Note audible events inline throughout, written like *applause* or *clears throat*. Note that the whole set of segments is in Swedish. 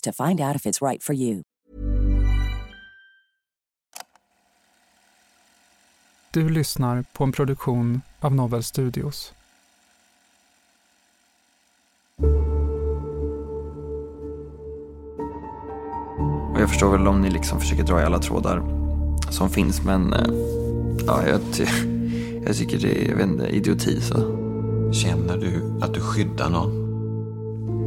to find out if it's right for you. Du lyssnar på en produktion av Novel Studios. Och jag förstår väl om ni liksom försöker dra i alla trådar som finns, men eh, ja, jag, ty *laughs* jag tycker det är jag vet inte, idioti. Så. Känner du att du skyddar någon?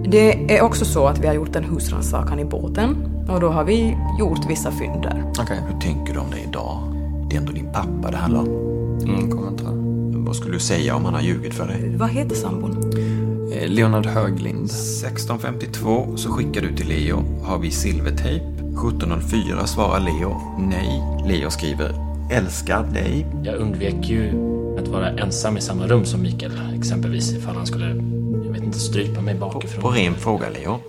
Det är också så att vi har gjort en husrannsakan i båten och då har vi gjort vissa fynd där. Okej. Hur tänker du om det idag? Det är ändå din pappa det handlar om. Ingen kommentar. Vad skulle du säga om han har ljugit för dig? Vad heter sambon? Eh, Leonard Höglind. 16.52 så skickar du till Leo. Har vi silvertejp? 17.04 svarar Leo nej. Leo skriver älskar dig. Jag undvek ju att vara ensam i samma rum som Mikael. Exempelvis ifall han skulle, inte, strypa mig På, bakifrån. på ren fråga Leo.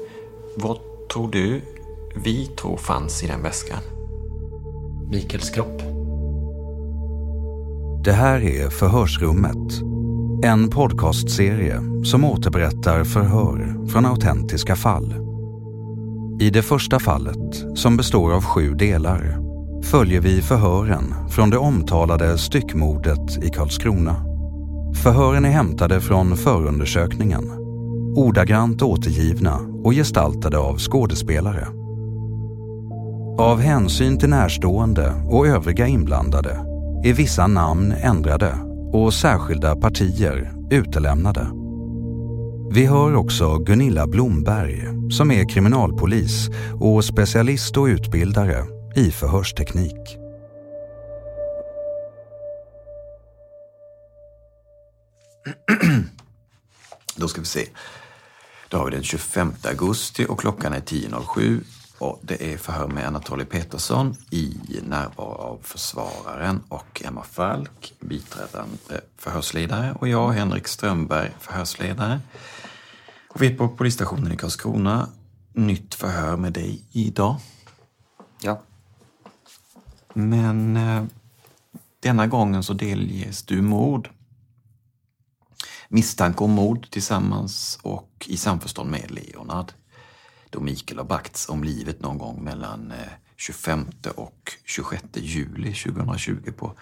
Vad tror du vi tror fanns i den väskan? Mikaels kropp. Det här är Förhörsrummet. En podcastserie som återberättar förhör från autentiska fall. I det första fallet, som består av sju delar, följer vi förhören från det omtalade styckmordet i Karlskrona. Förhören är hämtade från förundersökningen, ordagrant återgivna och gestaltade av skådespelare. Av hänsyn till närstående och övriga inblandade är vissa namn ändrade och särskilda partier utelämnade. Vi hör också Gunilla Blomberg som är kriminalpolis och specialist och utbildare i förhörsteknik. *clears throat* Då ska vi se. Då har vi den 25 augusti och klockan är 10.07 och det är förhör med Anatoly Petersson i närvaro av försvararen och Emma Falk, biträdande förhörsledare och jag, Henrik Strömberg, förhörsledare. Och vi är på polisstationen i Karlskrona. Nytt förhör med dig idag. Ja. Men eh, denna gången så delges du mord. Misstanke om mord tillsammans och i samförstånd med Leonard. Då Mikael har bragts om livet någon gång mellan eh, 25 och 26 juli 2020 på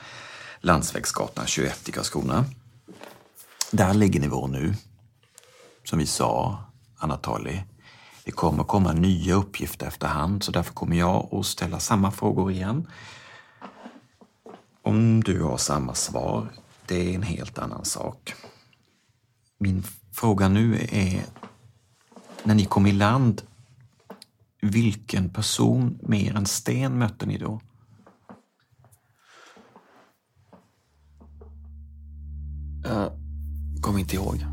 Landsvägsgatan 21 i Karlskrona. Där ligger nivån nu. Som vi sa, Anatoly, det kommer komma nya uppgifter efterhand så därför kommer jag att ställa samma frågor igen. Om du har samma svar, det är en helt annan sak. Min fråga nu är, när ni kom i land, Vilken person mer än Sten mötte ni då? Jag kommer inte ihåg.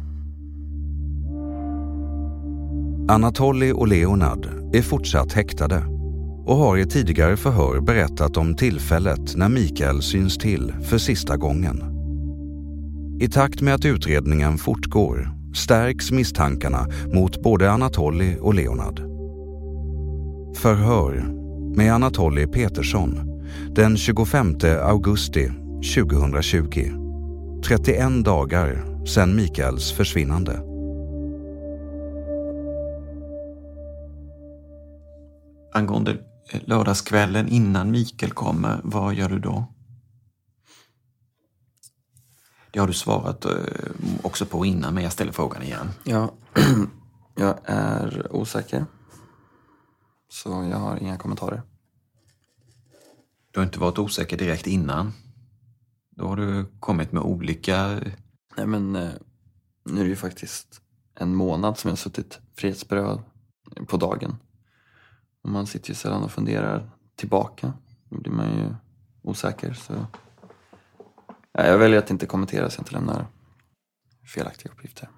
Anatoly och Leonard är fortsatt häktade och har i tidigare förhör berättat om tillfället när Mikael syns till för sista gången. I takt med att utredningen fortgår stärks misstankarna mot både Anatoly och Leonard. Förhör med Anatoly Petersson den 25 augusti 2020. 31 dagar sedan Mikaels försvinnande. Angående lördagskvällen innan Mikael kommer, vad gör du då? Det har du svarat eh, också på innan, men jag ställer frågan igen. Ja, *clears throat* jag är osäker. Så jag har inga kommentarer. Du har inte varit osäker direkt innan. Då har du kommit med olika... Nej men eh, nu är det ju faktiskt en månad som jag har suttit frihetsberövad på dagen. Och man sitter ju sällan och funderar tillbaka. Då blir man ju osäker. Så... Ja, jag väljer att inte kommentera så jag inte lämnar felaktiga uppgifter.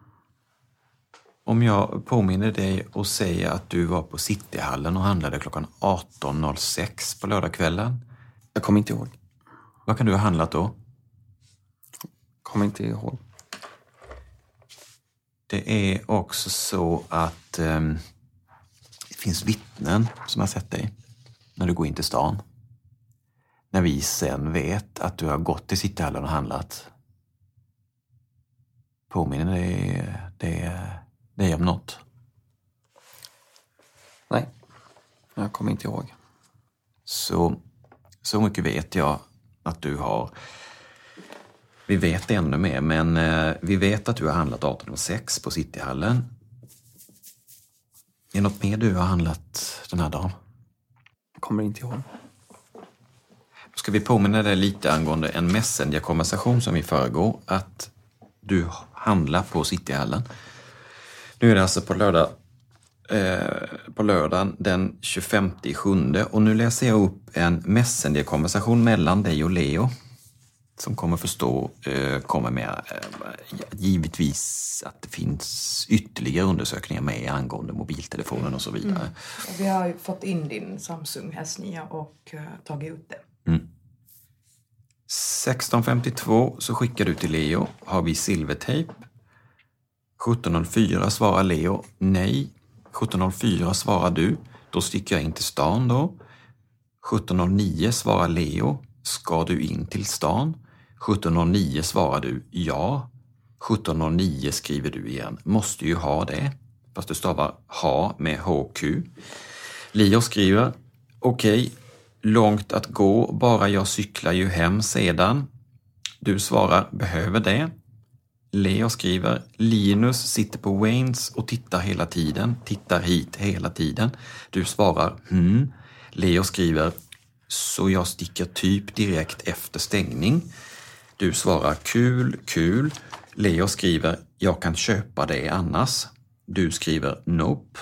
Om jag påminner dig och säger att du var på Cityhallen och handlade klockan 18.06 på lördagskvällen. Jag kommer inte ihåg. Vad kan du ha handlat då? Kommer inte ihåg. Det är också så att um, det finns vittnen som har sett dig när du går in till stan. När vi sen vet att du har gått till Cityhallen och handlat. Påminner det, det, dig om något? Nej, jag kommer inte ihåg. Så, så mycket vet jag att du har. Vi vet ännu mer, men eh, vi vet att du har handlat 1806 på Cityhallen. Är det något mer du har handlat den här dagen? Jag kommer inte ihåg. Ska vi påminna dig lite angående en Messenger-konversation som vi föregår. Att du handlar på Cityhallen. Nu är det alltså på lördag eh, på lördagen den 25 sjunde och nu läser jag upp en Messenger-konversation mellan dig och Leo som kommer förstå, eh, kommer med eh, givetvis att det finns ytterligare undersökningar med angående mobiltelefonen och så vidare. Mm. Vi har fått in din Samsung S9 och eh, tagit ut den. Mm. 16.52 så skickar du till Leo, har vi silvertejp? 17.04 svarar Leo nej. 17.04 svarar du, då sticker jag in till stan då. 17.09 svarar Leo, ska du in till stan? 17.09 svarar du ja. 17.09 skriver du igen, måste ju ha det. Fast du stavar ha med HQ. Leo skriver, okej, okay, långt att gå, bara jag cyklar ju hem sedan. Du svarar, behöver det. Leo skriver, Linus sitter på Waynes och tittar hela tiden, tittar hit hela tiden. Du svarar, hm. Leo skriver, så jag sticker typ direkt efter stängning. Du svarar, kul, kul. Leo skriver, jag kan köpa det annars. Du skriver, nope.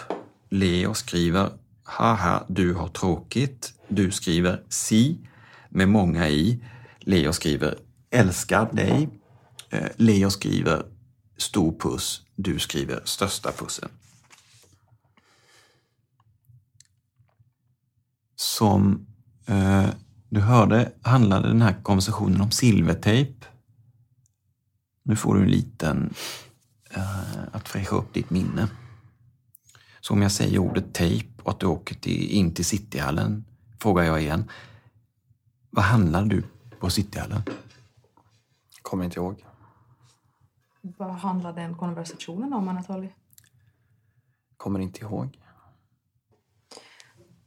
Leo skriver, haha, du har tråkigt. Du skriver, si, med många i. Leo skriver, älskar dig. Eh, Leo skriver stor puss, du skriver största pussen. Som eh, du hörde handlade den här konversationen om silvertejp. Nu får du en liten eh, att fräscha upp ditt minne. Så om jag säger ordet tejp och att du åker till, in till Cityhallen frågar jag igen. Vad handlar du på Cityhallen? Kommer inte ihåg. Vad handlade den konversationen om, Anatoly? Kommer inte ihåg.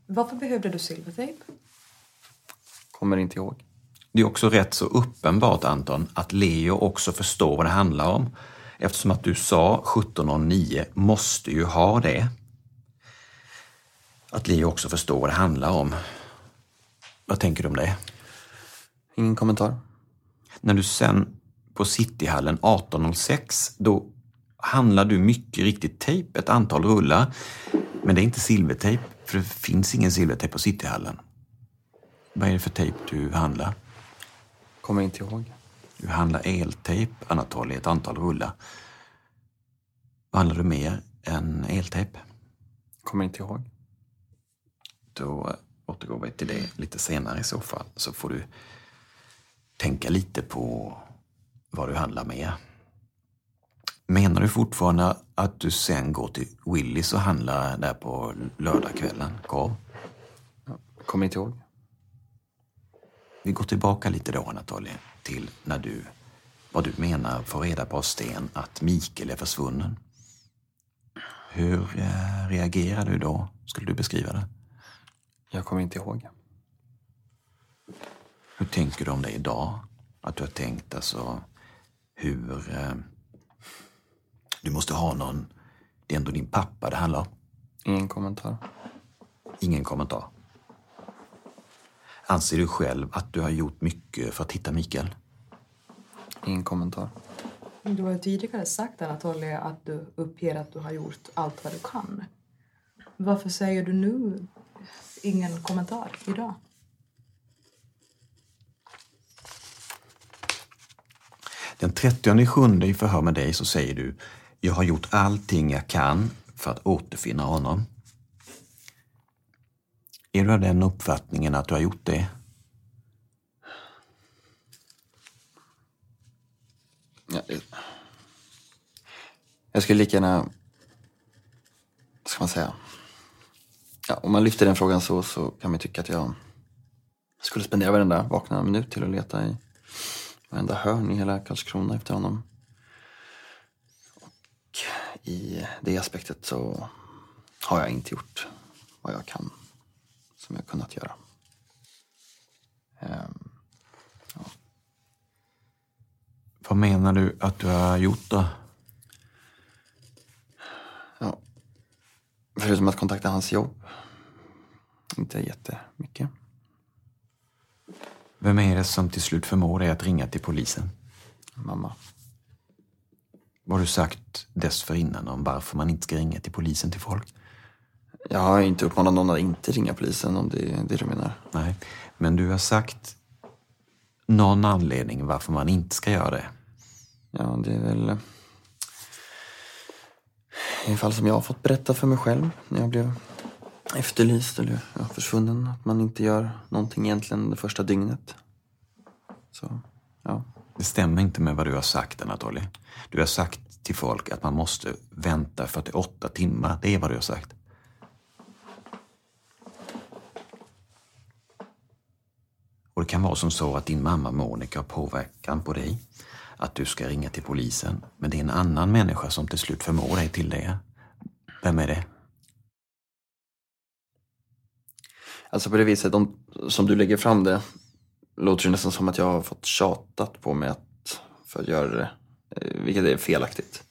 Varför behövde du silvertejp? Kommer inte ihåg. Det är också rätt så uppenbart, Anton, att Leo också förstår vad det handlar om. Eftersom att du sa 17.09 måste ju ha det. Att Leo också förstår vad det handlar om. Vad tänker du om det? Ingen kommentar. När du sen på Cityhallen 1806, då handlar du mycket riktigt tejp, ett antal rullar. Men det är inte silvertejp. För det finns ingen silvertejp på Cityhallen. Vad är det för tejp du handlar? Kommer inte ihåg. Du handlar eltejp, Anatoly, ett antal rullar. Vad handlar du mer än eltejp? Kommer inte ihåg. Då återgår vi till det lite senare i så fall. Så får du tänka lite på vad du handlar med. Menar du fortfarande att du sen går till Willys och handlar där på lördagskvällen? Korv? Kommer inte ihåg. Vi går tillbaka lite då, Anatoly, till när du, vad du menar, får reda på av Sten att Mikael är försvunnen. Hur eh, reagerar du då? Skulle du beskriva det? Jag kommer inte ihåg. Hur tänker du om det idag? Att du har tänkt alltså hur... Eh, du måste ha någon... Det är ändå din pappa det handlar om. Ingen kommentar. Ingen kommentar. Anser du själv att du har gjort mycket för att hitta Mikael? Ingen kommentar. Du har ju tidigare sagt Anatoly att du uppger att du har gjort allt vad du kan. Varför säger du nu ingen kommentar idag? Den 30 sjunde i förhör med dig så säger du Jag har gjort allting jag kan för att återfinna honom. Är du av den uppfattningen att du har gjort det? Ja, jag skulle lika gärna... Vad ska man säga? Ja, om man lyfter den frågan så, så kan man tycka att jag skulle spendera varenda vakna minut till att leta i varenda hörn i hela Karlskrona efter honom. Och i det aspektet så har jag inte gjort vad jag kan som jag kunnat göra. Ehm, Vad menar du att du har gjort då? Ja, förutom att kontakta hans jobb. Inte jättemycket. Vem är det som till slut förmår dig att ringa till polisen? Mamma. Vad har du sagt dessförinnan om varför man inte ska ringa till polisen till folk? Jag har inte uppmanat någon att inte ringa polisen om det är det du menar. Nej, men du har sagt någon anledning varför man inte ska göra det. Ja, det är väl i fall som jag har fått berätta för mig själv när jag blev efterlyst eller ja, försvunnen. Att man inte gör någonting egentligen det första dygnet. Så, ja. Det stämmer inte med vad du har sagt, Anatoly. Du har sagt till folk att man måste vänta 48 timmar. Det är vad du har sagt. Och det kan vara som så att din mamma Monica har påverkan på dig. Att du ska ringa till polisen. Men det är en annan människa som till slut förmår dig till det. Vem är det? Alltså på det viset, de, som du lägger fram det, låter det nästan som att jag har fått tjatat på mig att, för att göra det. Eh, vilket är felaktigt.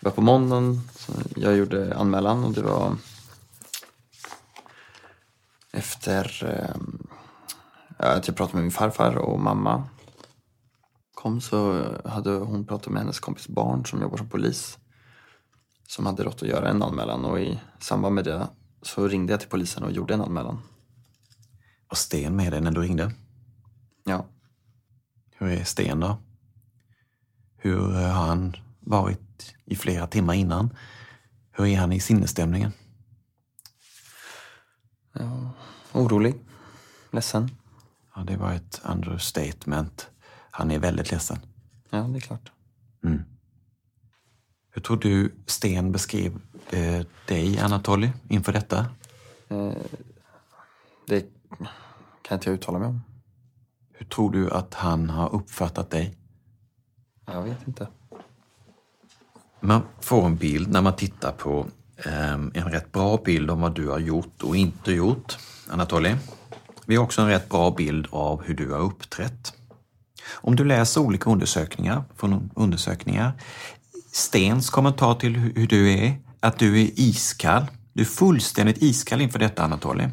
Det var på måndagen som jag gjorde anmälan och det var efter eh, att jag pratade med min farfar och mamma kom så hade hon pratat med hennes kompis barn som jobbar som polis. Som hade rått att göra en anmälan och i samband med det så ringde jag till polisen och gjorde en anmälan. Var Sten med dig när du ringde? Ja. Hur är Sten då? Hur har han varit i flera timmar innan? Hur är han i sinnesstämningen? ja. Orolig. Ledsen. Ja, det var ett understatement. Han är väldigt ledsen. Ja, det är klart. Mm. Hur tror du Sten beskrev eh, dig, Anatoly, inför detta? Eh, det kan inte jag uttala mig om. Hur tror du att han har uppfattat dig? Jag vet inte. Man får en bild när man tittar på eh, en rätt bra bild om vad du har gjort och inte gjort, Anatoly. Vi har också en rätt bra bild av hur du har uppträtt. Om du läser olika undersökningar från undersökningar, Stens kommentar till hur du är, att du är iskall. Du är fullständigt iskall inför detta, Anatoly.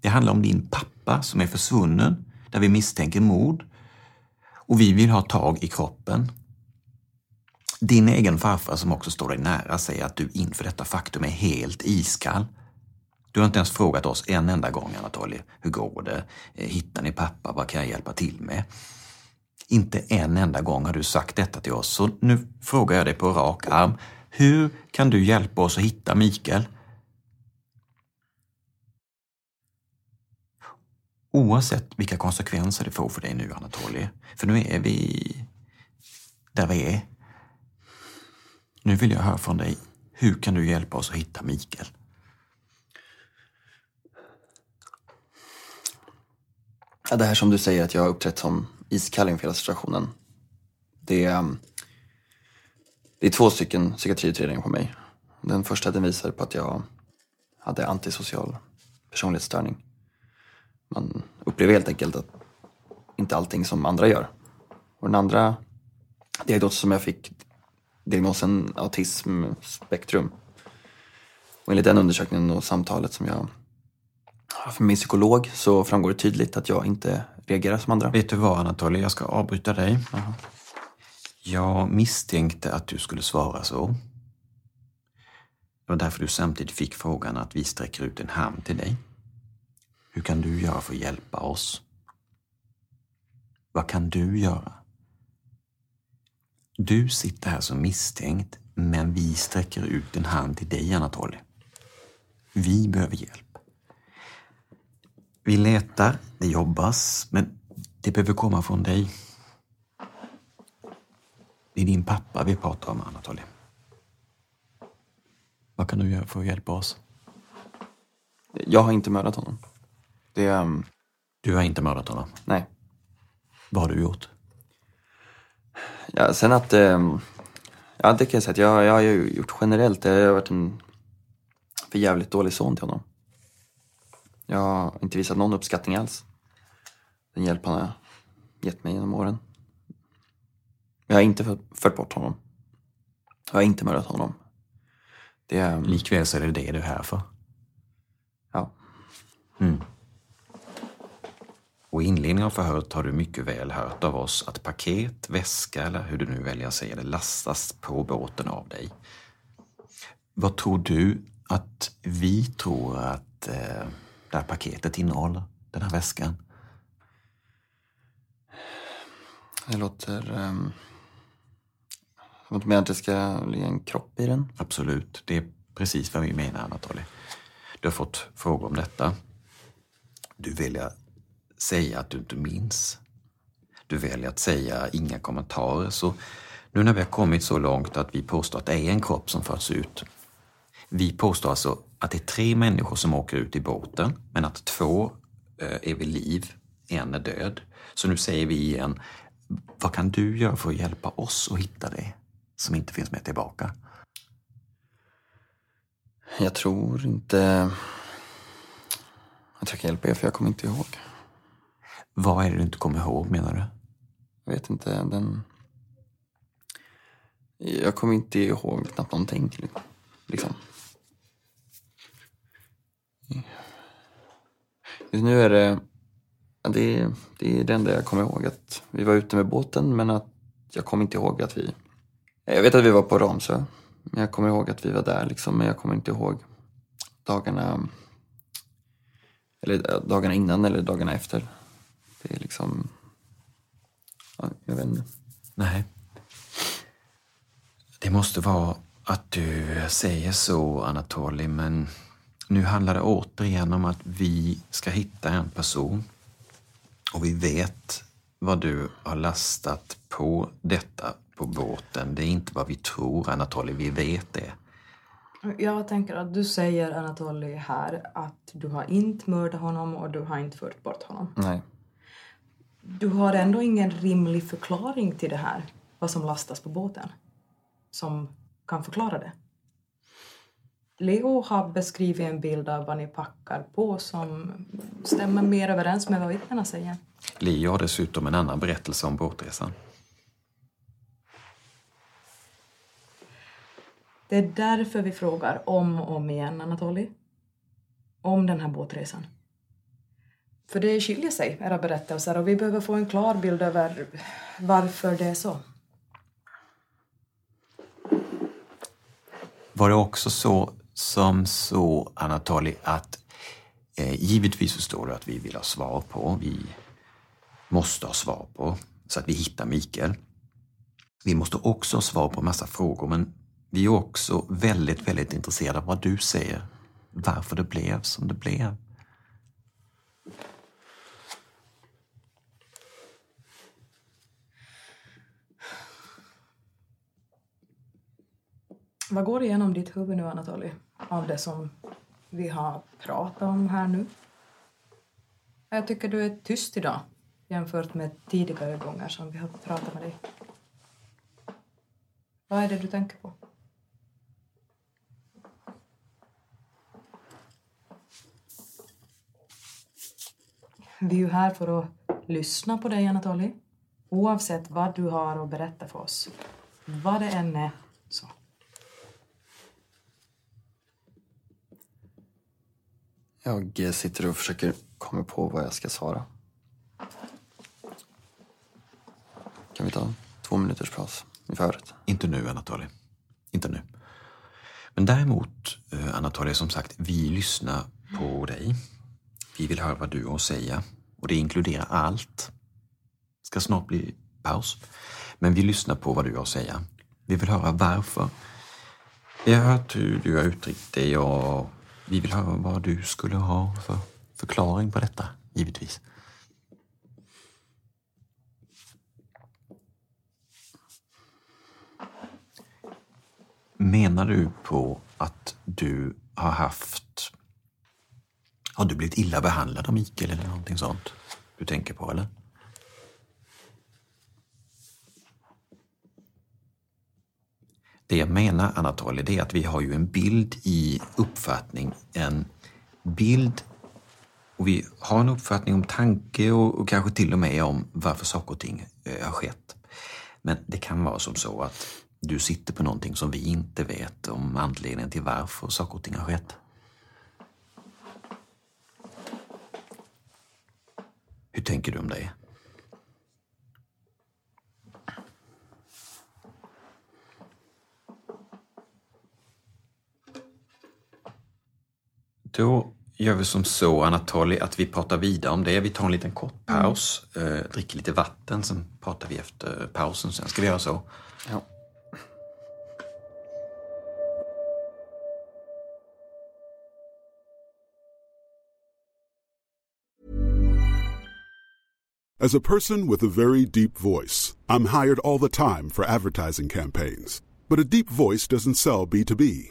Det handlar om din pappa som är försvunnen, där vi misstänker mord. Och vi vill ha tag i kroppen. Din egen farfar som också står dig nära säger att du inför detta faktum är helt iskall. Du har inte ens frågat oss en enda gång, Anatoly. Hur går det? Eh, hittar ni pappa? Vad kan jag hjälpa till med? Inte en enda gång har du sagt detta till oss, så nu frågar jag dig på rak arm. Hur kan du hjälpa oss att hitta Mikael? Oavsett vilka konsekvenser det får för dig nu, Anatoly. För nu är vi där vi är. Nu vill jag höra från dig. Hur kan du hjälpa oss att hitta Mikael? Ja, det här som du säger att jag har uppträtt som iskall inför hela situationen. Det är, ehm, det är två stycken psykiatriutredningar på mig. Den första den visar på att jag hade antisocial personlighetsstörning. Man upplever helt enkelt att inte allting som andra gör. Och den andra diagnosen som jag fick, diagnosen autism spektrum. Och enligt den undersökningen och samtalet som jag för min psykolog så framgår det tydligt att jag inte reagerar som andra. Vet du vad Anatoly, jag ska avbryta dig. Jag misstänkte att du skulle svara så. Det var därför du samtidigt fick frågan att vi sträcker ut en hand till dig. Hur kan du göra för att hjälpa oss? Vad kan du göra? Du sitter här som misstänkt, men vi sträcker ut en hand till dig, Anatoly. Vi behöver hjälp. Vi letar, det jobbas, men det behöver komma från dig. Det är din pappa vi pratar om, Anatoly. Vad kan du göra för att hjälpa oss? Jag har inte mördat honom. Det. Um, Du har inte mördat honom? nej. Vad har du gjort? Ja, sen att... Um, ja, det kan jag säga att jag, jag har gjort generellt. Jag har varit en för jävligt dålig son till honom. Jag har inte visat någon uppskattning alls. Den hjälp han har gett mig genom åren. Jag har inte för- fört bort honom. Jag har inte mördat honom. Det är... Likväl så är det det du är här för. Ja. Mm. Och i inledningen av förhöret har du mycket väl hört av oss att paket, väska eller hur du nu väljer att säga det lastas på båten av dig. Vad tror du att vi tror att eh, det här paketet innehåller? Den här väskan? Det låter... Um, som att du menar att det ska ligga en kropp i den? Absolut, det är precis vad vi menar Anatoly. Du har fått frågor om detta. Du väljer säga att du inte minns. Du väljer att säga inga kommentarer. Så nu när vi har kommit så långt att vi påstår att det är en kropp som förts ut. Vi påstår alltså att det är tre människor som åker ut i båten, men att två eh, är vid liv, en är död. Så nu säger vi igen, vad kan du göra för att hjälpa oss att hitta det som inte finns med tillbaka? Jag tror inte att jag kan hjälpa er för jag kommer inte ihåg. Vad är det du inte kommer ihåg menar du? Jag vet inte, den... Jag kommer inte ihåg knappt någonting. Liksom. Just nu är det... Det är, det är det enda jag kommer ihåg. Att vi var ute med båten men att jag kommer inte ihåg att vi... Jag vet att vi var på Ramsö. Men jag kommer ihåg att vi var där liksom. Men jag kommer inte ihåg dagarna... Eller dagarna innan eller dagarna efter. Det är liksom... Ja, jag vet inte. Nej. Det måste vara att du säger så, Anatoli, men nu handlar det återigen om att vi ska hitta en person. Och vi vet vad du har lastat på detta på båten. Det är inte vad vi tror, Anatoly, vi vet det. Jag tänker att du säger Anatoly här att du har inte mördat honom och du har inte fört bort honom. Nej. Du har ändå ingen rimlig förklaring till det här, vad som lastas på båten, som kan förklara det. Leo har beskrivit en bild av vad ni packar på som stämmer mer överens med vad vittnena säger. Leo har dessutom en annan berättelse om båtresan. Det är därför vi frågar om och om igen, Anatoly. Om den här båtresan. För det skiljer sig, era berättelser, och vi behöver få en klar bild över varför det är så. Var det också så som så, Anatoly, att Eh, givetvis förstår du att vi vill ha svar på. Vi måste ha svar på så att vi hittar Mikael. Vi måste också ha svar på massa frågor men vi är också väldigt, väldigt intresserade av vad du säger. Varför det blev som det blev. Vad går igenom ditt huvud nu, Anatoly, av det som vi har pratat om här nu? Jag tycker du är tyst idag jämfört med tidigare gånger som vi har pratat med dig. Vad är det du tänker på? Vi är ju här för att lyssna på dig, Anatoly. Oavsett vad du har att berätta för oss. Vad det än är, så. Jag eh, sitter och försöker komma på vad jag ska svara. Kan vi ta två minuters paus i förrätt? Inte nu, Anatoly. Inte nu. Men däremot, eh, Anatoly, som sagt, vi lyssnar på dig. Vi vill höra vad du har att säga. Och det inkluderar allt. Det ska snart bli paus. Men vi lyssnar på vad du har att säga. Vi vill höra varför. Vi har hört hur du har uttryckt dig och vi vill höra vad du skulle ha för förklaring på detta, givetvis. Menar du på att du har haft... Har du blivit illa behandlad av Mikael eller någonting sånt du tänker på, eller? Det jag menar, Anatoly, det är att vi har ju en bild i uppfattning, en bild och vi har en uppfattning om tanke och, och kanske till och med om varför saker och ting eh, har skett. Men det kan vara som så att du sitter på någonting som vi inte vet om anledningen till varför saker och ting har skett. Hur tänker du om det? Då gör vi som så, Anatoly, att vi pratar vidare om det. Vi tar en liten kort paus, mm. eh, dricker lite vatten, sen pratar vi efter pausen. Sen ska vi göra så. Ja. As a person with a very deep voice, I'm hired all the time for advertising campaigns. But a deep voice doesn't sell B2B,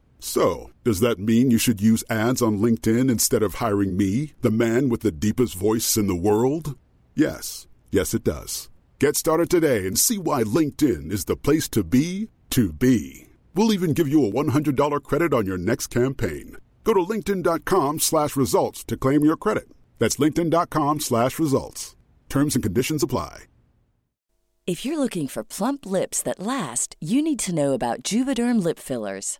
So, does that mean you should use ads on LinkedIn instead of hiring me, the man with the deepest voice in the world? Yes. Yes, it does. Get started today and see why LinkedIn is the place to be to be. We'll even give you a $100 credit on your next campaign. Go to linkedin.com slash results to claim your credit. That's linkedin.com slash results. Terms and conditions apply. If you're looking for plump lips that last, you need to know about Juvederm lip fillers.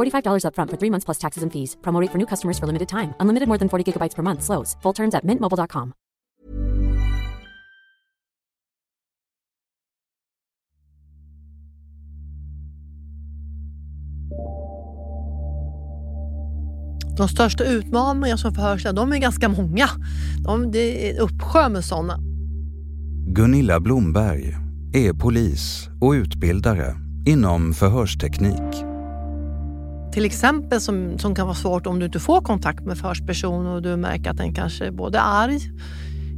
$45 upfront for three months plus taxes and fees. Promo rate for new customers for limited time. Unlimited more than 40 gigabytes per month. Slows. Full terms at mintmobile.com. De största utmaningarna som förhörsledare, de är ganska många. De, det är uppsjö med sådana. Gunilla Blomberg är polis och utbildare inom förhörsteknik. Till exempel som, som kan vara svårt om du inte får kontakt med förhörsperson och du märker att den kanske är både arg,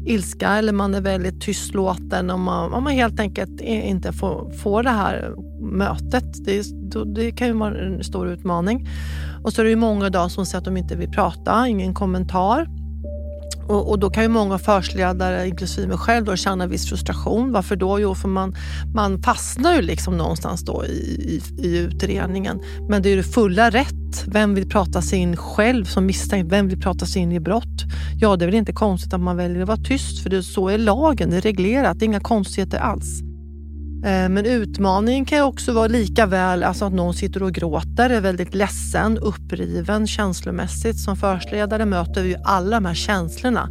ilska eller man är väldigt tystlåten och man, om man helt enkelt inte får, får det här mötet. Det, det kan ju vara en stor utmaning. Och så är det ju många idag som säger att de inte vill prata, ingen kommentar. Och, och, då kan ju många förhörsledare, inklusive mig själv, då, känna viss frustration. Varför då? Jo, för man, man fastnar ju liksom någonstans då i, i, i utredningen. Men det är ju fulla rätt. Vem vill prata sig in själv som misstänkt? Vem vill prata sig in i brott? Ja, det är väl inte konstigt att man väljer att vara tyst, för det, så är lagen. Det är reglerat. Det är inga konstigheter alls. Eh, men utmaningen kan ju också vara lika väl alltså att någon sitter och gråter, är väldigt ledsen, uppriven känslomässigt. Som förhörsledare möter vi ju alla de här känslorna.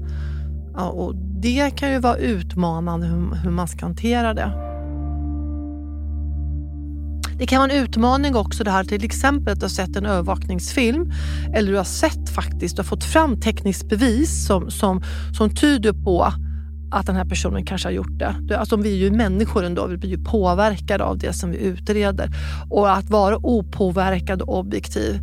Ja, och det kan ju vara utmanande hur, hur man ska hantera det. Det kan vara en utmaning också det här till exempel att du har sett en övervakningsfilm eller du har sett faktiskt, du har fått fram tekniskt bevis som, som, som tyder på att den här personen kanske har gjort det. Alltså vi är ju människor ändå, vi blir ju påverkade av det som vi utreder. Och att vara opåverkad och objektiv,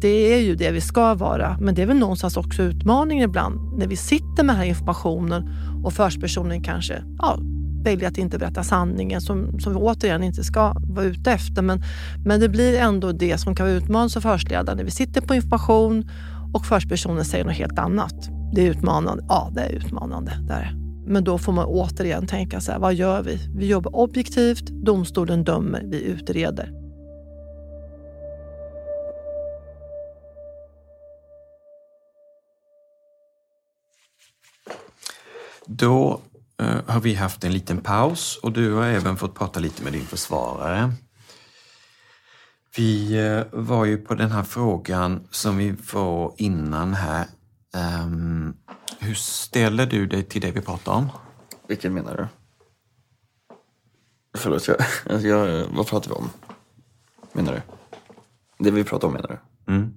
det är ju det vi ska vara. Men det är väl någonstans också utmaningen ibland när vi sitter med den här informationen och förhörspersonen kanske ja, väljer att inte berätta sanningen som, som vi återigen inte ska vara ute efter. Men, men det blir ändå det som kan vara utmanande som förhörsledare när vi sitter på information och förhörspersonen säger något helt annat. Det är utmanande. Ja, det är utmanande. Det är det. Men då får man återigen tänka så här, vad gör vi? Vi jobbar objektivt, domstolen dömer, vi utreder. Då eh, har vi haft en liten paus och du har även fått prata lite med din försvarare. Vi eh, var ju på den här frågan som vi var innan här. Um, hur ställer du dig till det vi pratar om? Vilken menar du? Förlåt, jag, alltså jag, vad pratar vi om? Menar du? Det vi pratar om menar du? Mm.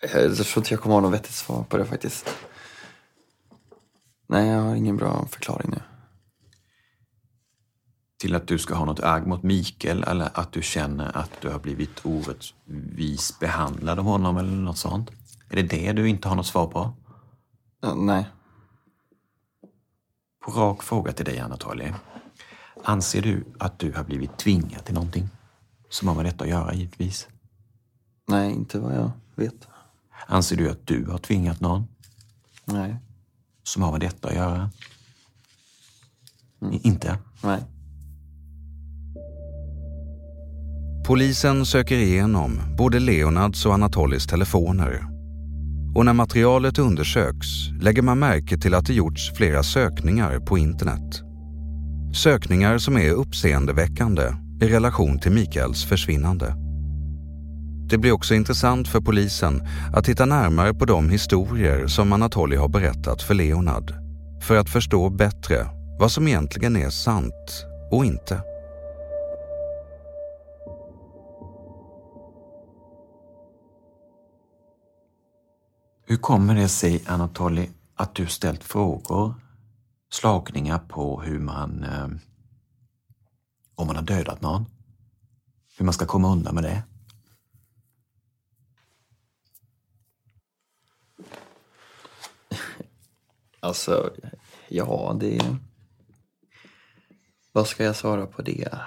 Jag tror inte jag kommer ha något vettigt svar på det faktiskt. Nej, jag har ingen bra förklaring nu. Till att du ska ha något agg mot Mikael eller att du känner att du har blivit orättvis behandlad av honom eller något sånt? Är det det du inte har något svar på? Ja, nej. På rak fråga till dig, Anatoly. Anser du att du har blivit tvingad till någonting? Som har med detta att göra, givetvis. Nej, inte vad jag vet. Anser du att du har tvingat någon? Nej. Som har med detta att göra? Mm. Inte? Nej. Polisen söker igenom både Leonards och Anatolys telefoner. Och när materialet undersöks lägger man märke till att det gjorts flera sökningar på internet. Sökningar som är uppseendeväckande i relation till Mikaels försvinnande. Det blir också intressant för polisen att titta närmare på de historier som Anatoly har berättat för Leonard för att förstå bättre vad som egentligen är sant och inte. Hur kommer det sig, Anatoly, att du ställt frågor, slagningar på hur man, eh, om man har dödat någon, hur man ska komma undan med det? Alltså, ja, det... Vad ska jag svara på det?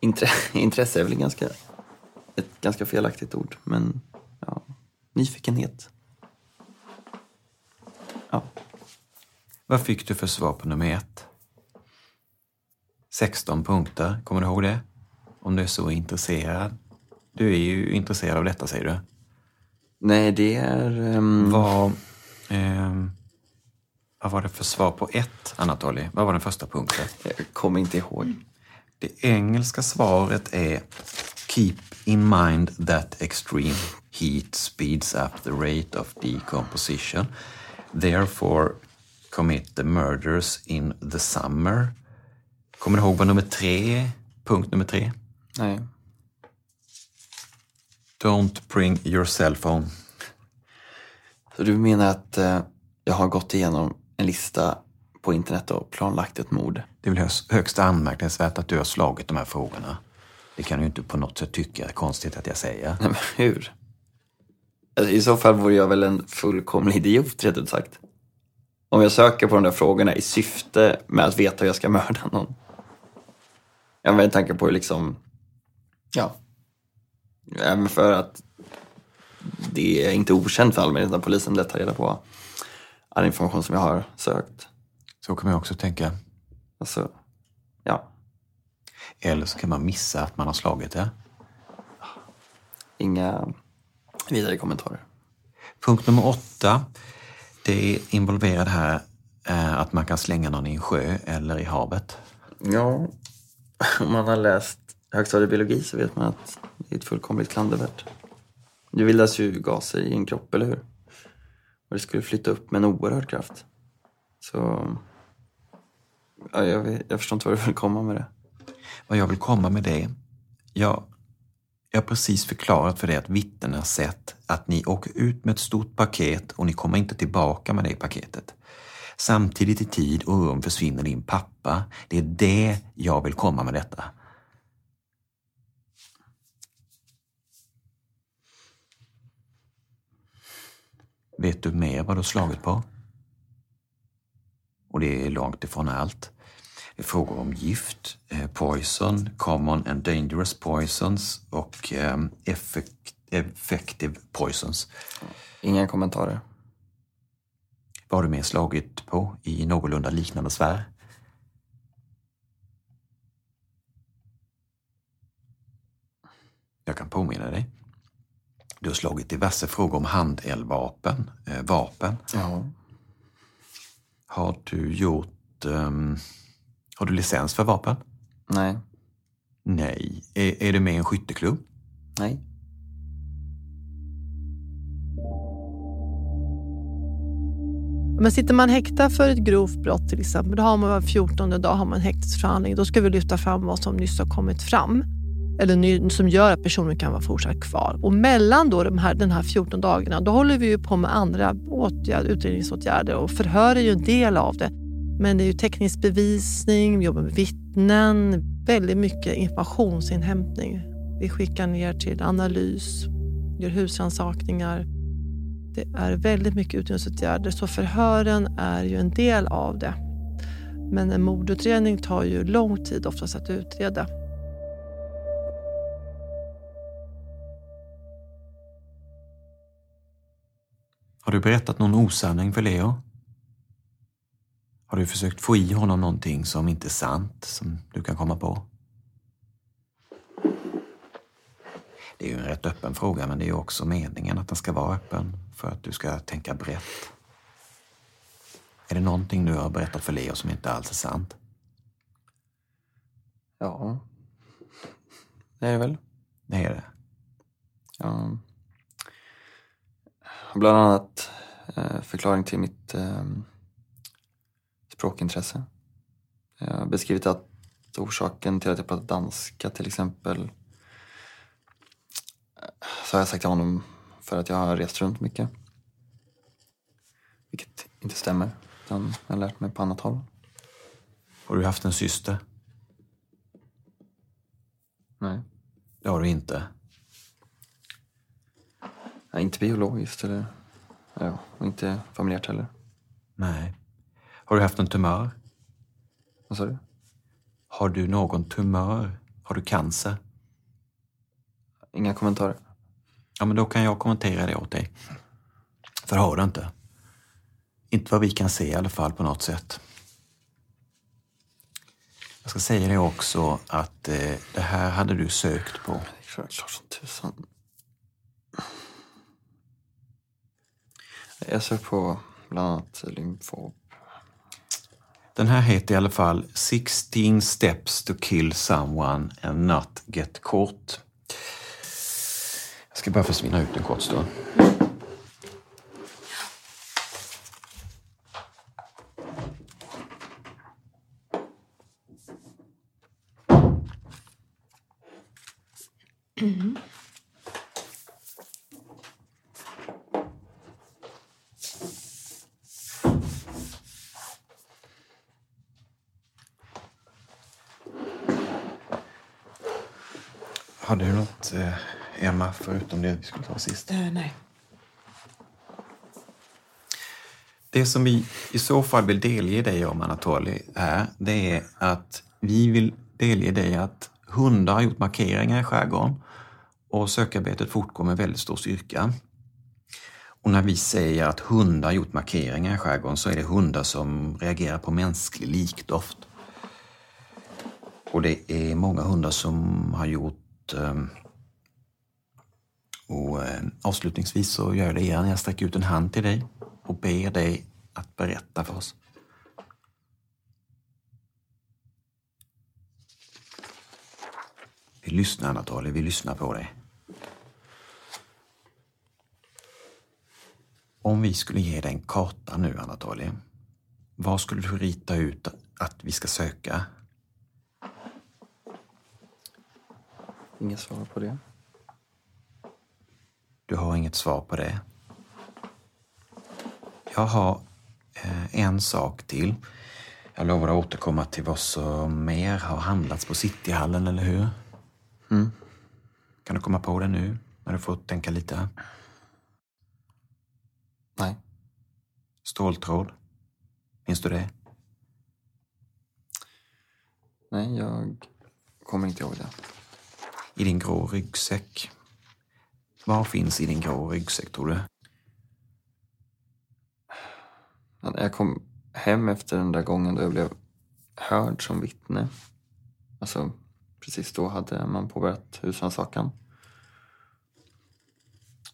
Intre... Intresse är väl ganska, ett ganska felaktigt ord, men ja, nyfikenhet. Ja. Vad fick du för svar på nummer ett? 16 punkter, kommer du ihåg det? Om du är så intresserad. Du är ju intresserad av detta säger du. Nej, det är... Um... Vad, um, vad var det för svar på ett, Anatoly? Vad var den första punkten? Jag kommer inte ihåg. Det engelska svaret är Keep in mind that extreme heat speeds up the rate of decomposition. Therefore commit the murders in the summer. Kommer du ihåg vad nummer tre Punkt nummer tre? Nej. Don't bring your cell phone. Så du menar att eh, jag har gått igenom en lista på internet och planlagt ett mord? Det är väl högst anmärkningsvärt att du har slagit de här frågorna. Det kan du inte på något sätt tycka är konstigt att jag säger. Nej, men hur? Alltså, I så fall vore jag väl en fullkomlig idiot, rätt ut sagt. Om jag söker på de där frågorna i syfte med att veta hur jag ska mörda någon. Ja, med tanke på liksom, ja, även för att det är inte okänt för allmänheten att polisen lätt tar reda på all information som jag har sökt. Så kan man också tänka. Alltså, ja. Eller så kan man missa att man har slagit det. Inga vidare kommentarer. Punkt nummer åtta. Det involverar här eh, att man kan slänga någon i en sjö eller i havet. Ja, *laughs* om man har läst högstadiebiologi så vet man att det är ett fullkomligt klandervärt. Det bildas ju gaser i en kropp, eller hur? Och det skulle flytta upp med en oerhörd kraft. Så... Ja, jag, jag förstår inte vad du vill komma med det. Vad jag vill komma med det? Jag, jag har precis förklarat för dig att vittnen har sett att ni åker ut med ett stort paket och ni kommer inte tillbaka med det paketet. Samtidigt i tid och rum försvinner din pappa. Det är det jag vill komma med detta. Vet du mer vad du har slagit på? Och det är långt ifrån allt. Frågor om gift, eh, poison, common and dangerous poisons och eh, effect, effective poisons. Inga kommentarer. Vad har du mer slagit på i någorlunda liknande sfär? Jag kan påminna dig. Du har slagit diverse frågor om handeldvapen, eh, vapen. Ja. Har du gjort... Um, har du licens för vapen? Nej. Nej. Är, är du med i en skytteklubb? Nej. Men sitter man häktad för ett grovt brott till exempel, då har man var 14 dag har man häktesförhandling. Då ska vi lyfta fram vad som nyss har kommit fram eller som gör att personen kan vara fortsatt kvar. Och mellan då de här, den här 14 dagarna, då håller vi ju på med andra åtgärder, utredningsåtgärder och förhör är ju en del av det. Men det är ju teknisk bevisning, vi jobbar med vittnen, väldigt mycket informationsinhämtning. Vi skickar ner till analys, gör husrannsakningar. Det är väldigt mycket utredningsåtgärder, så förhören är ju en del av det. Men en mordutredning tar ju lång tid oftast att utreda. Har du berättat någon osanning för Leo? Har du försökt få i honom någonting som inte är sant, som du kan komma på? Det är ju en rätt öppen fråga, men det är också meningen att den ska vara öppen för att du ska tänka brett. Är det någonting du har berättat för Leo som inte alls är sant? Ja, det är det väl. Det är det? Ja. Bland annat eh, förklaring till mitt eh, språkintresse. Jag har beskrivit att orsaken till att jag pratar danska till exempel så har jag sagt till honom för att jag har rest runt mycket. Vilket inte stämmer. Utan jag har lärt mig på annat håll. Har du haft en syster? Nej. Det har du inte? Ja, inte biologiskt eller ja, och inte familjärt heller. Nej. Har du haft en tumör? Vad sa du? Har du någon tumör? Har du cancer? Inga kommentarer. Ja, men då kan jag kommentera det åt dig. Förhör du inte? Inte vad vi kan se i alla fall på något sätt. Jag ska säga det också att eh, det här hade du sökt på. Det är klart, som tusan. Jag söker på bland annat lymfob. Den här heter i alla fall 16 steps to kill someone and not get caught. Jag ska bara försvinna ut en kort stund. Mm. Hade du något, eh, Emma, förutom det vi skulle ta sist? Eh, nej. Det som vi i så fall vill delge dig om, Anatoly, är, det är att vi vill delge dig att hundar har gjort markeringar i skärgården och sökarbetet fortgår med väldigt stor styrka. Och när vi säger att hundar har gjort markeringar i skärgården så är det hundar som reagerar på mänsklig likdoft. Och det är många hundar som har gjort Ehm, och ehm, avslutningsvis så gör jag det igen. Jag sträcker ut en hand till dig och ber dig att berätta för oss. Vi lyssnar Anatoly, vi lyssnar på dig. Om vi skulle ge dig en karta nu Anatoly, vad skulle du rita ut att vi ska söka? Inget svar på det. Du har inget svar på det. Jag har eh, en sak till. Jag lovar att återkomma till vad som mer har handlats på Cityhallen, eller hur? Mm. Kan du komma på det nu, när du får tänka lite? Nej. Ståltråd? Minns du det? Nej, jag kommer inte ihåg det. I din grå ryggsäck? Vad finns i din grå ryggsäck, tror du? När Jag kom hem efter den där gången då jag blev hörd som vittne. Alltså, precis då hade man påbörjat husrannsakan.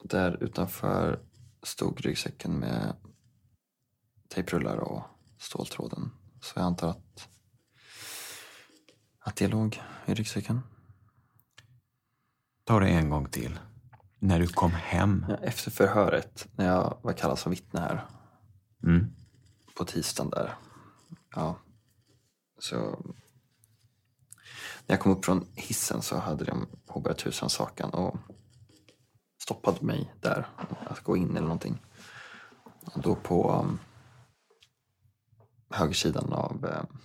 Där utanför stod ryggsäcken med tejprullar och ståltråden. Så jag antar att, att det låg i ryggsäcken. Ta det en gång till. När du kom hem. Efter förhöret, när jag var kallad som vittne här Mm. på tisdagen där. Ja, så... När jag kom upp från hissen så hade de påbörjat husrannsakan och stoppade mig där att gå in eller någonting. Och då på um, högersidan av um,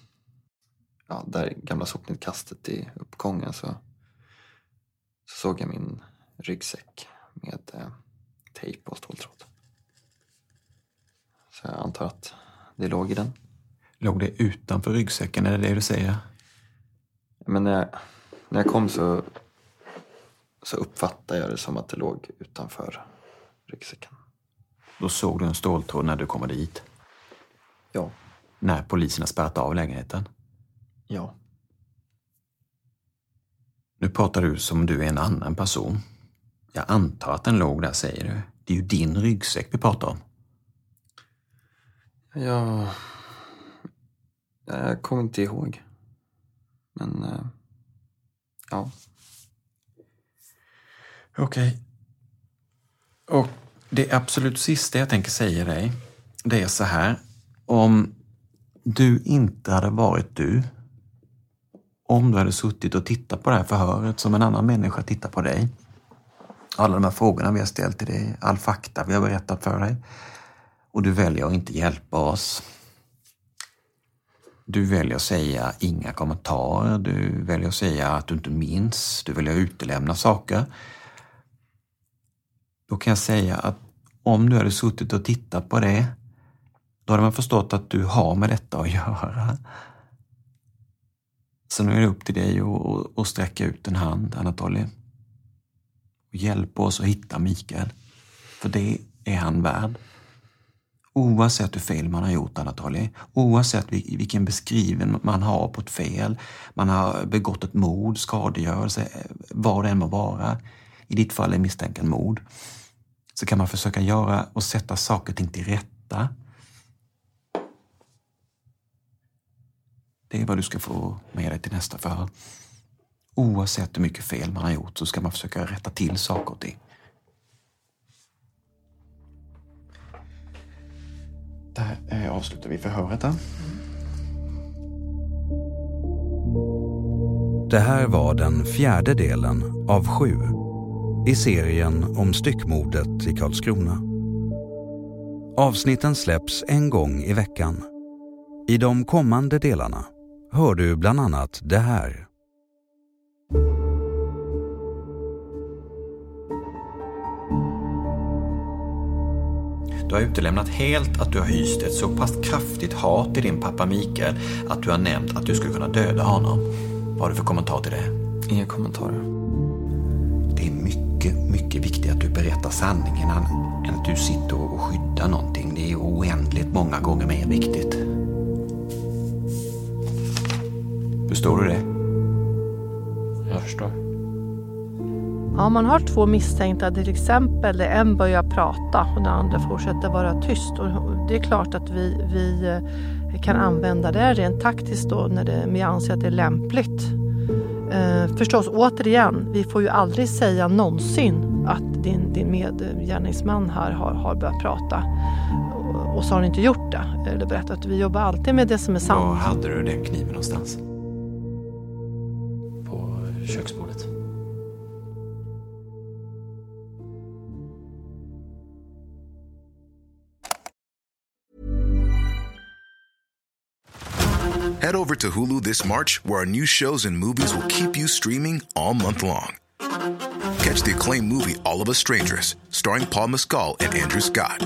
ja, där gamla sopnedkastet i uppgången så, så såg jag min ryggsäck med eh, tejp och ståltråd. Så jag antar att det låg i den. Låg det utanför ryggsäcken, är det det du säger? Men när jag, när jag kom så, så uppfattade jag det som att det låg utanför ryggsäcken. Då såg du en ståltråd när du kommer dit? Ja. När polisen har spärrat av lägenheten? Ja. Nu pratar du som om du är en annan person. Jag antar att den låg där, säger du. Det är ju din ryggsäck vi pratar om. Ja, jag kommer inte ihåg. Men, eh, ja. Okej. Och det absolut sista jag tänker säga dig, det är så här. Om du inte hade varit du, om du hade suttit och tittat på det här förhöret som en annan människa tittar på dig, alla de här frågorna vi har ställt till dig, all fakta vi har berättat för dig, och du väljer att inte hjälpa oss. Du väljer att säga inga kommentarer, du väljer att säga att du inte minns, du väljer att utelämna saker. Då kan jag säga att om du hade suttit och tittat på det, då hade man förstått att du har med detta att göra. Så nu är det upp till dig att, sträcka ut en hand, Anatoly. Och hjälp oss att hitta Mikael. För det är han värd. Oavsett hur fel man har gjort Anatoly, oavsett vilken beskrivning man har på ett fel, man har begått ett mord, skadegörelse, vad det än må vara. I ditt fall är misstänken mord. Så kan man försöka göra och sätta saker och ting till rätta. Det är vad du ska få med dig till nästa förhör. Oavsett hur mycket fel man har gjort så ska man försöka rätta till saker och ting. Där eh, avslutar vi förhöret. Då. Det här var den fjärde delen av sju i serien om styckmordet i Karlskrona. Avsnitten släpps en gång i veckan. I de kommande delarna hör du bland annat det här. Du har utelämnat helt att du har hyst ett så pass kraftigt hat till din pappa Mikael att du har nämnt att du skulle kunna döda honom. Vad har du för kommentar till det? Inga kommentarer. Det är mycket, mycket viktigt att du berättar sanningen än att du sitter och skyddar någonting. Det är oändligt många gånger mer viktigt. Förstår du det? Jag förstår. Ja, man har två misstänkta, till exempel där en börjar prata och den andra fortsätter vara tyst. Och det är klart att vi, vi eh, kan använda det rent taktiskt då när det, vi anser att det är lämpligt. Eh, förstås, återigen, vi får ju aldrig säga någonsin att din, din medgärningsman här har, har börjat prata. Och, och så har han inte gjort det, eller berättat. Vi jobbar alltid med det som är sant. Var hade du den kniven någonstans? Köksbordet. Head over to Hulu this March, where our new shows and movies will keep you streaming all month long. Catch the acclaimed movie All of Us Strangers, starring Paul Mescal and Andrew Scott.